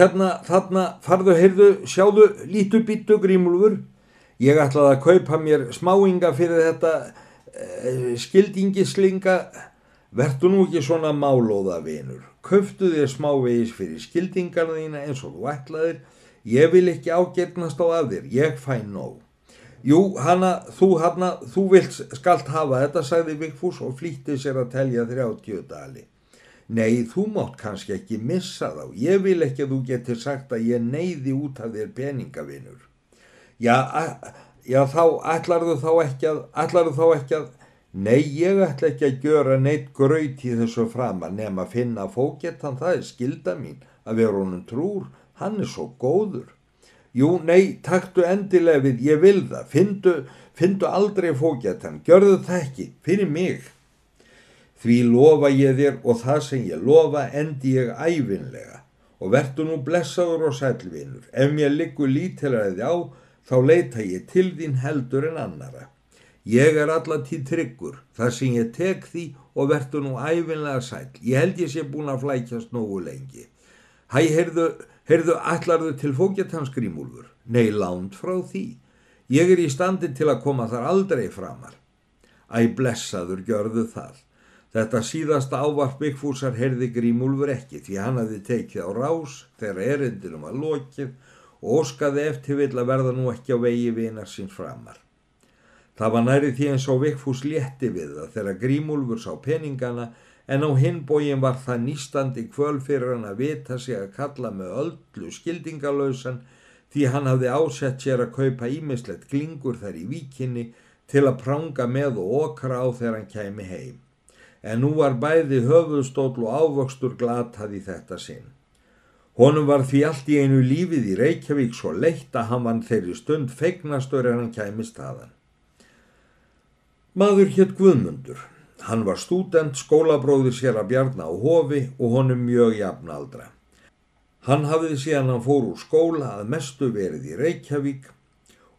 hérna, þarna, farðu, heyrðu, sjáðu, lítu býttu grímulfur. Ég ætlaði að kaupa mér smáinga fyrir þetta eh, skildingislinga. Vertu nú ekki svona málóða vinur. Kauftu þér smávegis fyrir skildingarna þína eins og þú ætlaðir. Ég vil ekki ágernast á að þér, ég fæ nóg. Jú, hana, þú, hana, þú vilt skalt hafa þetta, sagði Vigfús og flýtti sér að telja 30 dali. Nei, þú mátt kannski ekki missa þá. Ég vil ekki að þú getur sagt að ég neyði út af þér peningavinur. Já, já þá ætlarðu þá ekki að, ætlarðu þá ekki að, nei, ég ætla ekki að gjöra neitt graut í þessu framar nema að finna fókettan, það er skilda mín, að vera honum trúr, hann er svo góður. Jú, nei, taktu endilega við, ég vil það, findu, findu aldrei fókettan, gjörðu það ekki, fyrir mig. Því lofa ég þér og það sem ég lofa endi ég æfinlega og vertu nú blessaður og sælvinur. Ef mér liggur lítilæði á þá leita ég til þín heldur en annara. Ég er allatíð tryggur, það sem ég tek því og vertu nú æfinlega sæl. Ég held ég sé búin að flækjast nógu lengi. Hæ, heyrðu, heyrðu, allarðu til fókjartanskrímúlfur? Nei, lánt frá því. Ég er í standi til að koma þar aldrei framar. Æ, blessaður, gjörðu það. Þetta síðasta ávarp Vigfúsar herði Grímúlfur ekki því hann hafði tekið á rás þegar erindinum var lokið og óskaði eftir vill að verða nú ekki á vegi vinar sín framar. Það var næri því eins og Vigfús létti við það þegar Grímúlfur sá peningana en á hinbógin var það nýstandi kvöl fyrir hann að vita sig að kalla með öllu skildingalausan því hann hafði ásett sér að kaupa ímislegt glingur þar í víkinni til að pranga með og okra á þegar hann kæmi heim en nú var bæði höfuðstóll og ávöxtur glatað í þetta sinn. Honum var því allt í einu lífið í Reykjavík svo leitt að hann vann þeirri stund feignastur en hann kæmist aðan. Maður hétt Guðmundur. Hann var stúdent, skólabróður sér að bjarna á hofi og honum mjög jafnaldra. Hann hafði síðan hann fór úr skóla að mestu verið í Reykjavík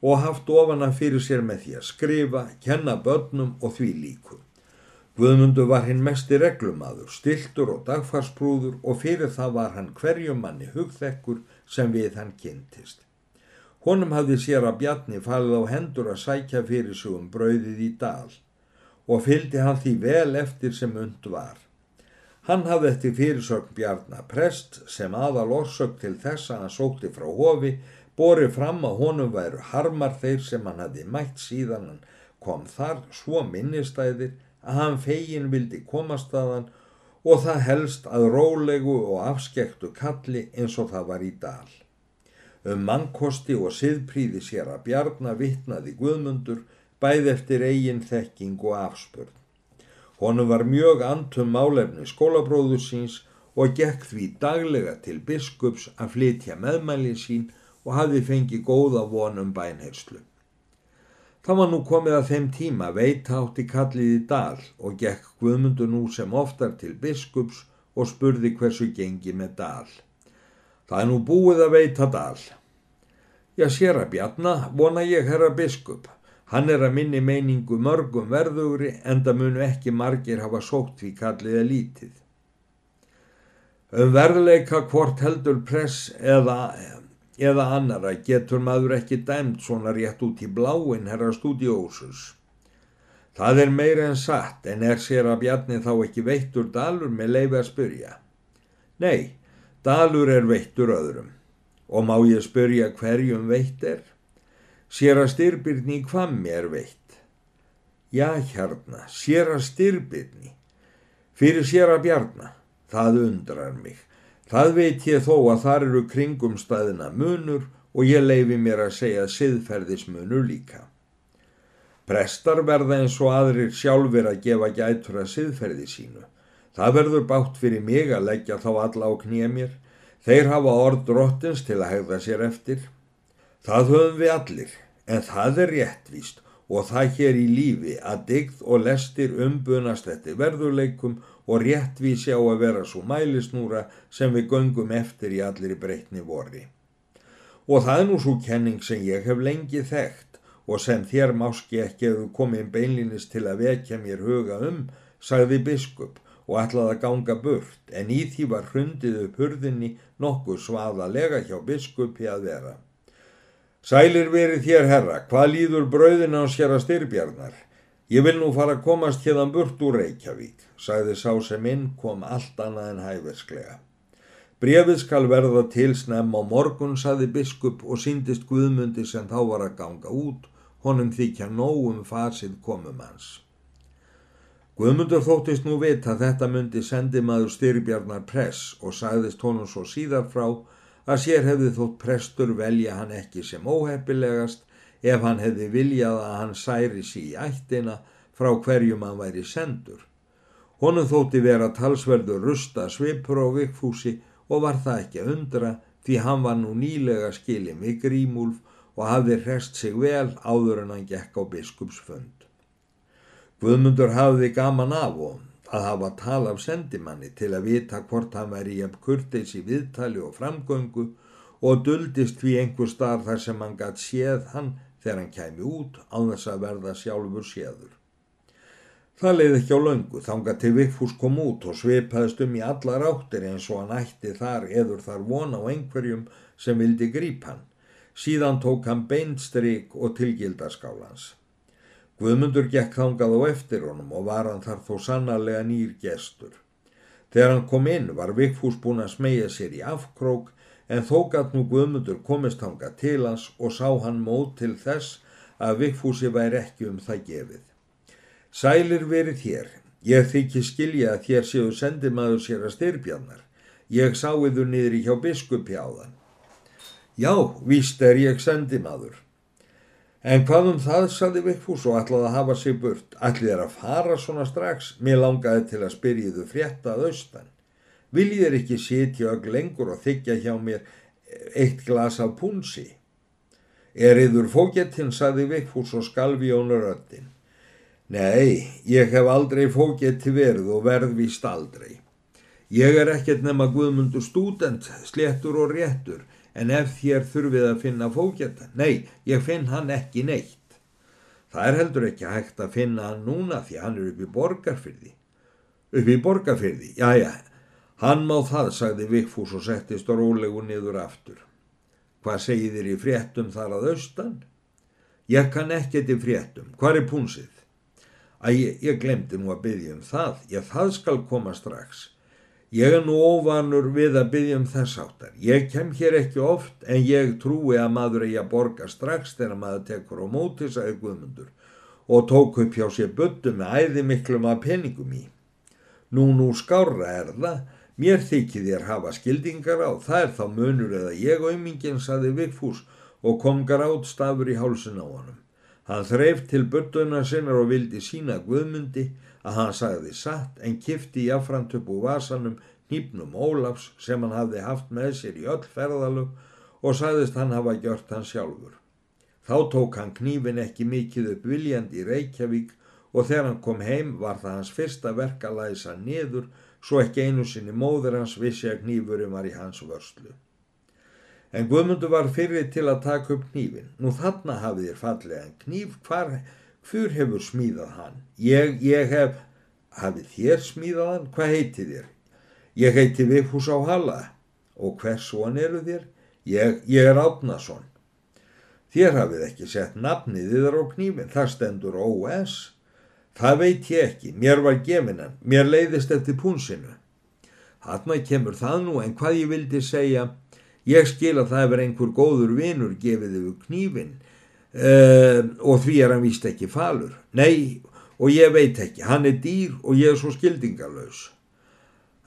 og haft ofana fyrir sér með því að skrifa, kenna börnum og því líku. Guðmundur var hinn mest í reglumadur, stiltur og dagfarsprúður og fyrir það var hann hverjum manni hugþekkur sem við hann kynntist. Honum hafði sér að Bjarni falið á hendur að sækja fyrir sig um brauðið í dal og fylgdi hann því vel eftir sem und var. Hann hafði eftir fyrirsögn Bjarnar prest sem aðal orsök til þess að hann sótti frá hofi, borið fram að honum væru harmar þeir sem hann hafði mætt síðan hann kom þar svo minnistæðir að hann fegin vildi komast að hann og það helst að rólegu og afskektu kalli eins og það var í dal. Um mannkosti og siðpríði sér að bjarna vittnaði Guðmundur bæð eftir eigin þekking og afspörn. Honum var mjög antum málefni skólabróður síns og gekk því daglega til biskups að flytja meðmæli sín og hafi fengið góða vonum bænherslu. Það var nú komið að þeim tíma veita átti kallið í dal og gekk Guðmundur nú sem oftar til biskups og spurði hversu gengi með dal. Það er nú búið að veita dal. Já, sér að bjarna, vona ég herra biskup. Hann er að minni meiningu mörgum verðugri en það munu ekki margir hafa sótt því kallið er lítið. Um verðleika hvort heldur press eða eða annara getur maður ekki dæmt svona rétt út í bláin herra stúdiósus. Það er meira en satt en er sér að bjarni þá ekki veittur dalur með leiði að spyrja. Nei, dalur er veittur öðrum og má ég spyrja hverjum veitt er? Sér að styrbyrni í kvammi er veitt. Já, hérna, sér að styrbyrni. Fyrir sér að bjarna, það undrar mig. Það veit ég þó að þar eru kringumstæðina munur og ég leifi mér að segja siðferðismunur líka. Prestar verða eins og aðrir sjálfur að gefa gætur að siðferði sínu. Það verður bátt fyrir mig að leggja þá alla á knýja mér. Þeir hafa orð drottins til að hegða sér eftir. Það höfum við allir, en það er réttvíst og það hér í lífi að digð og lestir umbunast eftir verðurleikum og réttvísi á að vera svo mælisnúra sem við göngum eftir í allir breytni vorri. Og það er nú svo kenning sem ég hef lengi þekkt og sem þér máski ekki að þú komið beinlinnist til að vekja mér huga um, sagði biskup og ætlaði að ganga burt en í því var hrundið upp hurðinni nokkuð svaðalega hjá biskupi að vera. Sælir verið þér herra, hvað líður brauðin á sér að styrbjarnar? Ég vil nú fara að komast hérðan burt úr Reykjavík, sagði sá sem inn kom allt annað en hæversklega. Brefið skal verða til snemm á morgun, saði biskup og síndist Guðmundi sem þá var að ganga út, honum þykja nógum fasið komum hans. Guðmundur þóttist nú vita að þetta myndi sendi maður styrbjarnar press og sagðist honum svo síðar frá að sér hefði þótt prestur velja hann ekki sem óheppilegast ef hann hefði viljað að hann særi sí í ættina frá hverjum hann væri sendur. Honum þótti vera talsverður rusta svipur á vikfúsi og var það ekki að undra því hann var nú nýlega skilin við grímúlf og hafði hrest sig vel áður en hann gekk á biskupsfund. Guðmundur hafði gaman af og að hafa tal af sendimanni til að vita hvort hann væri jæfn kurteis í viðtali og framgöngu og duldist því einhver starf þar sem hann gætt séð hann þegar hann kæmi út á þess að verða sjálfur séður. Það leiði ekki á löngu, þanga til Vigfús kom út og sveipaðist um í allar áttir eins og hann ætti þar eður þar vona á einhverjum sem vildi gríp hann. Síðan tók hann beinstryk og tilgildaskálans. Guðmundur gekk þangað á eftir honum og var hann þar þó sannarlega nýr gestur. Þegar hann kom inn var Vigfús búin að smegja sér í afkrók en þó gatt nú Guðmundur komist þangað til hans og sá hann mót til þess að Vigfúsi væri ekki um það gefið. Sælir verið hér, ég þykki skilja að þér séu sendimaður sér að styrbjannar. Ég sáiðu niður í hjá þann. Já, víst er ég sendimaður. En hvað um það, saði Vikfús og ætlaði að hafa sig burt. Ætlið er að fara svona strax. Mér langaði til að spyrjiðu fréttað austan. Viljið er ekki sitja ögg lengur og þykja hjá mér eitt glas af punsi. Er yður fógettinn, saði Vikfús og skalvi ónur öttin. Nei, ég hef aldrei fógetti verið og verðvist aldrei. Ég er ekkert nema guðmundur stúdent, sléttur og réttur en ef þér þurfið að finna fókjata, nei, ég finn hann ekki neitt. Það er heldur ekki hægt að finna hann núna því hann er upp í borgarfyrði. Upp í borgarfyrði, já já, hann má það, sagði Vikfús og settist rólegu niður aftur. Hvað segir þér í fréttum þar að austan? Ég kann ekkert í fréttum, hvað er púnsið? Æ, ég glemdi nú að byggja um það, ég það skal koma strax. Ég er nú óvanur við að byggja um þess áttar. Ég kem hér ekki oft en ég trúi að maður eigi að borga strax þegar maður tekur á móti, sagði Guðmundur og tók upp hjá sér buttu með æði miklum að peningum í. Nú, nú skára er það, mér þykir þér hafa skildingar á, það er þá munur eða ég auðmingin, sagði Vigfús og kom grátt stafur í hálsun á honum. Hann þreif til buttuna sinnar og vildi sína Guðmundi að hann sagði satt en kifti jáframt upp úr vasanum nýpnum Ólafs sem hann hafði haft með sér í öll ferðalög og sagðist hann hafa gjört hann sjálfur. Þá tók hann knífin ekki mikið upp viljandi í Reykjavík og þegar hann kom heim var það hans fyrsta verk að læsa niður svo ekki einu sinni móður hans vissi að knífurum var í hans vörslu. En Guðmundur var fyrir til að taka upp knífin. Nú þarna hafið þér fallega en kníf hvar Hver hefur smíðað hann? Ég, ég hef, hafið þér smíðað hann? Hvað heiti þér? Ég heiti Vigfús á Halla. Og hvers son eru þér? Ég, ég er Átnason. Þér hafið ekki sett nafnið þar á knífin, það stendur OS. Það veit ég ekki, mér var gefinan, mér leiðist eftir púnsinu. Hanna kemur það nú, en hvað ég vildi segja, ég skil að það er einhver góður vinur gefið yfir knífin, uh, og því er hann vist ekki falur. Nei, og ég veit ekki, hann er dýr og ég er svo skildingalös.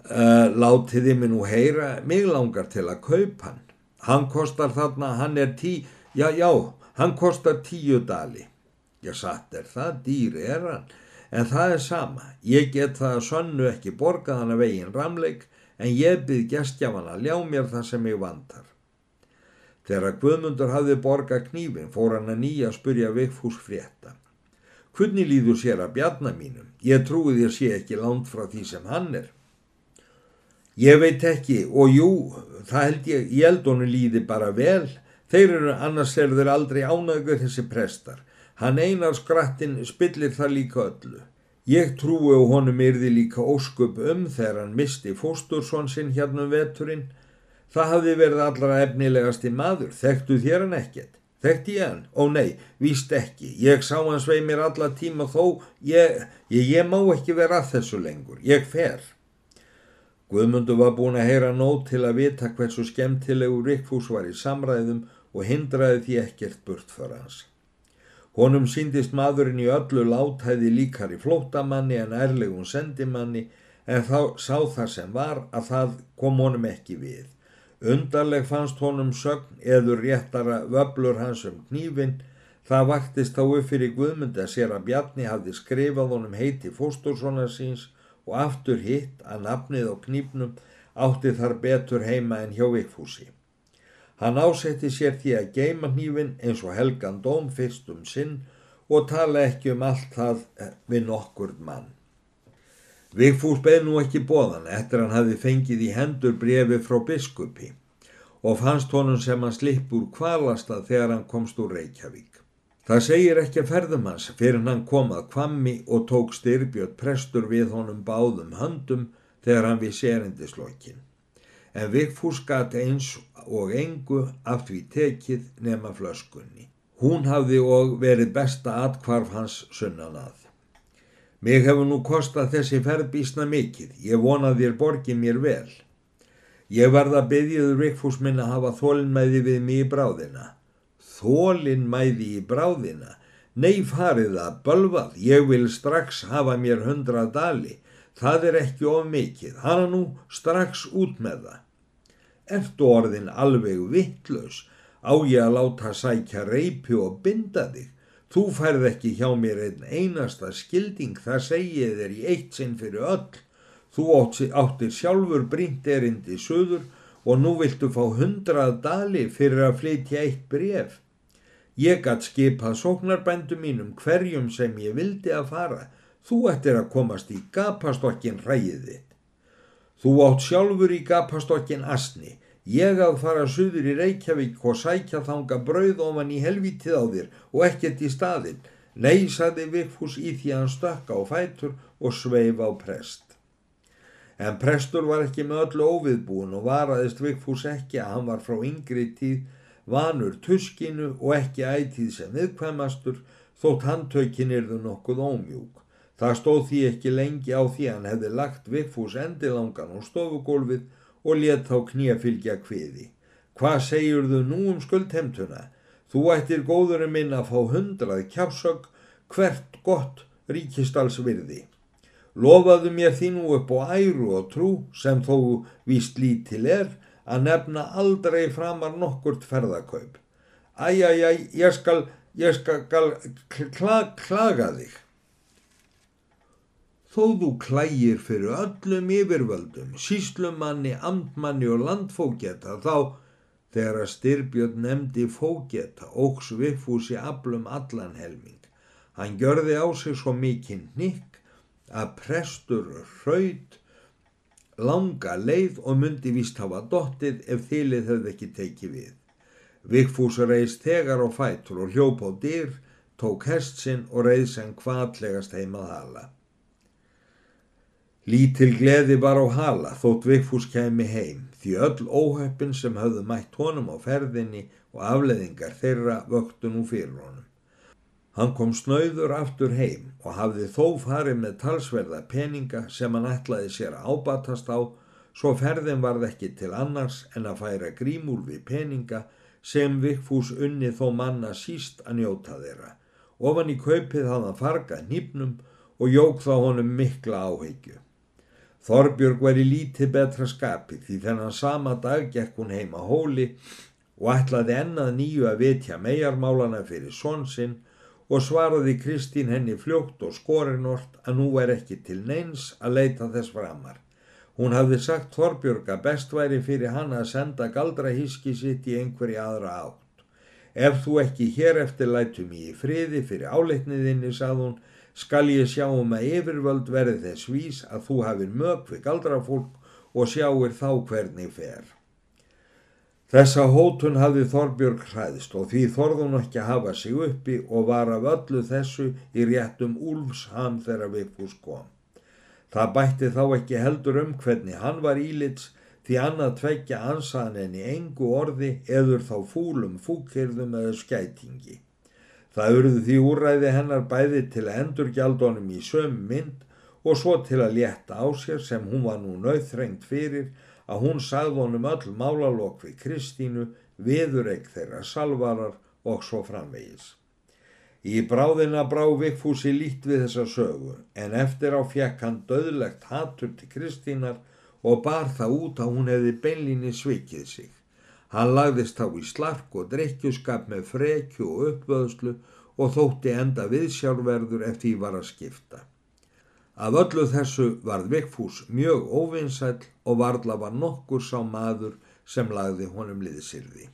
Uh, látiði mig nú heyra, mig langar til að kaupa hann. Hann kostar þarna, hann er tí, já, já, hann kostar tíu dali. Ég satt er það, dýr er hann, en það er sama. Ég get það að sönnu ekki borgað hann að veginn ramleik, en ég byrð gestjafan að ljá mér það sem ég vantar. Þegar Guðmundur hafði borga knífin fór hann að nýja að spurja Vigfús frétta. Hvernig líður sér að bjarna mínum? Ég trúi þér sé ekki langt frá því sem hann er. Ég veit ekki og jú, það held ég, ég held honu líði bara vel. Þeir eru annars er þeir aldrei ánægur þessi prestar. Hann einar skrattin spillir það líka öllu. Ég trúi og honum yrði líka óskup um þegar hann misti fóstursson sinn hérna um veturinn. Það hafði verið allra efnilegasti maður, þekktu þér hann ekkert. Þekkti ég hann? Ó nei, víst ekki. Ég sá hann svei mér alla tíma þó, ég, ég, ég má ekki vera að þessu lengur. Ég fer. Guðmundur var búin að heyra nót til að vita hversu skemmtilegu Rikkfús var í samræðum og hindraði því ekkert burt fyrir hans. Honum síndist maðurinn í öllu látæði líkar í flótamanni en ærlegum sendimanni en þá sá það sem var að það kom honum ekki við. Undarleg fannst honum sögn eður réttara vöblur hans um knífin. Það vaktist þá upp fyrir Guðmund að sér að Bjarni hafði skrifað honum heiti fósturssona síns og aftur hitt að nafnið á knífnum átti þar betur heima en hjá Vikfúsi. Hann ásetti sér því að geima hnífin eins og helgan dóm fyrst um sinn og tala ekki um allt það eh, við nokkur mann. Vigfús beð nú ekki bóðan eftir hann hafi fengið í hendur brefi frá biskupi og fannst honum sem hann slipp úr kvalastað þegar hann komst úr Reykjavík. Það segir ekki að ferðum hans fyrir hann kom að kvammi og tók styrbjörn prestur við honum báðum höndum þegar hann við sérindislokin. En Vigfús gati eins og engu af því tekið nema flöskunni. Hún hafði og verið besta atkvarf hans sunnan að. Mig hefur nú kostað þessi ferðbísna mikið, ég vonað þér borgið mér vel. Ég verða byggiður Ríkfús minn að hafa þólinnmæði við mig í bráðina. Þólinnmæði í bráðina? Nei farið það, bölvað, ég vil strax hafa mér hundra dali. Það er ekki of mikið, hana nú strax út með það. Ertu orðin alveg vittlaus, á ég að láta sækja reypi og binda þig. Þú færð ekki hjá mér einn einasta skilding, það segið þér í eitt sinn fyrir öll. Þú áttir sjálfur brínt erindi söður og nú viltu fá hundrað dali fyrir að flytja eitt bref. Ég gætt skipað sóknarbændu mínum hverjum sem ég vildi að fara. Þú ættir að komast í gapastokkin ræðið þitt. Þú átt sjálfur í gapastokkin asni. Ég að fara suður í Reykjavík og sækja þanga brauð ofan í helvítið á þér og ekkert í staðin. Nei, saði Vigfús í því að hann stökka á fætur og sveif á prest. En prestur var ekki með öllu óviðbúin og varaðist Vigfús ekki að hann var frá yngri tíð, vanur tuskinu og ekki ætíð sem viðkvæmastur þótt handtökin erðu nokkuð ómjúk. Það stóð því ekki lengi á því hann hefði lagt Vigfús endilangan á stofugólfið og let þá knýja fylgja kviði. Hvað segjur þau nú um skuldhemtuna? Þú ættir góðurum minn að fá hundrað kjásög hvert gott ríkistalsvirði. Lofaðu mér því nú upp á æru og trú sem þó víst lítil er að nefna aldrei framar nokkurt ferðakaup. Æjæjæj, ég skal, ég skal kla, klaga þig. Þó þú klægir fyrir öllum yfirvöldum, síslumanni, amtmanni og landfógeta þá þegar að styrbjörn nefndi fógeta óks viðfúsi aflum allan helming. Hann gjörði á sig svo mikinn nikk að prestur hraut langa leið og myndi vist hafa dottið ef þýlið hefði ekki tekið við. Vigfús reist þegar á fætur og hljóp á dyr, tók hest sinn og reið sem hvaðlegast heimað hala. Lítil gleði var á hala þótt Vigfús kemi heim því öll óhöppin sem höfðu mætt honum á ferðinni og afleðingar þeirra vöktu nú fyrir honum. Hann kom snauður aftur heim og hafði þó farið með talsverða peninga sem hann ætlaði sér að ábatast á svo ferðin varð ekki til annars en að færa grímúl við peninga sem Vigfús unni þó manna síst að njóta þeirra. Ofan í kaupið hafði hann fargað nýpnum og jók þá honum mikla áheggju. Þorbjörg var í lítið betra skapi því þennan sama dag gekk hún heima hóli og ætlaði ennað nýju að vitja megarmálana fyrir svonsinn og svaraði Kristín henni fljótt og skorinort að nú er ekki til neins að leita þess framar. Hún hafði sagt Þorbjörg að best væri fyrir hann að senda galdrahíski sitt í einhverja aðra átt. Ef þú ekki hér eftir lætum ég í friði fyrir áleitniðinni, sað hún, skal ég sjá um að yfirvöld verði þess vís að þú hafið mög við galdrafólk og sjáir þá hvernig fer. Þessa hótun hafði Þorbjörg hræðist og því þorði hún ekki að hafa sig uppi og var af öllu þessu í réttum úlfsham þegar Vigfús kom. Það bætti þá ekki heldur um hvernig hann var ílits því annað tveggja ansaðan en í engu orði eður þá fúlum fúkirðum eða skætingi. Það urðu því úræði hennar bæði til að endurgjaldunum í söm mynd og svo til að létta á sér sem hún var nú nauðþrengt fyrir að hún sagði honum öll málalokk við Kristínu, viðureg þeirra salvarar og svo framvegis. Í bráðina brá Vigfúsi lít við þessa sögu en eftir á fjekk hann döðlegt hatur til Kristínar og bar það út að hún hefði beinlinni svikið sig. Hann lagðist þá í slark og drekkjuskap með frekju og uppvöðslu og þótti enda viðsjárverður eftir því var að skipta. Af öllu þessu varð Vigfús mjög óvinsæll og varðla var nokkur sá maður sem lagði honum liðsirði.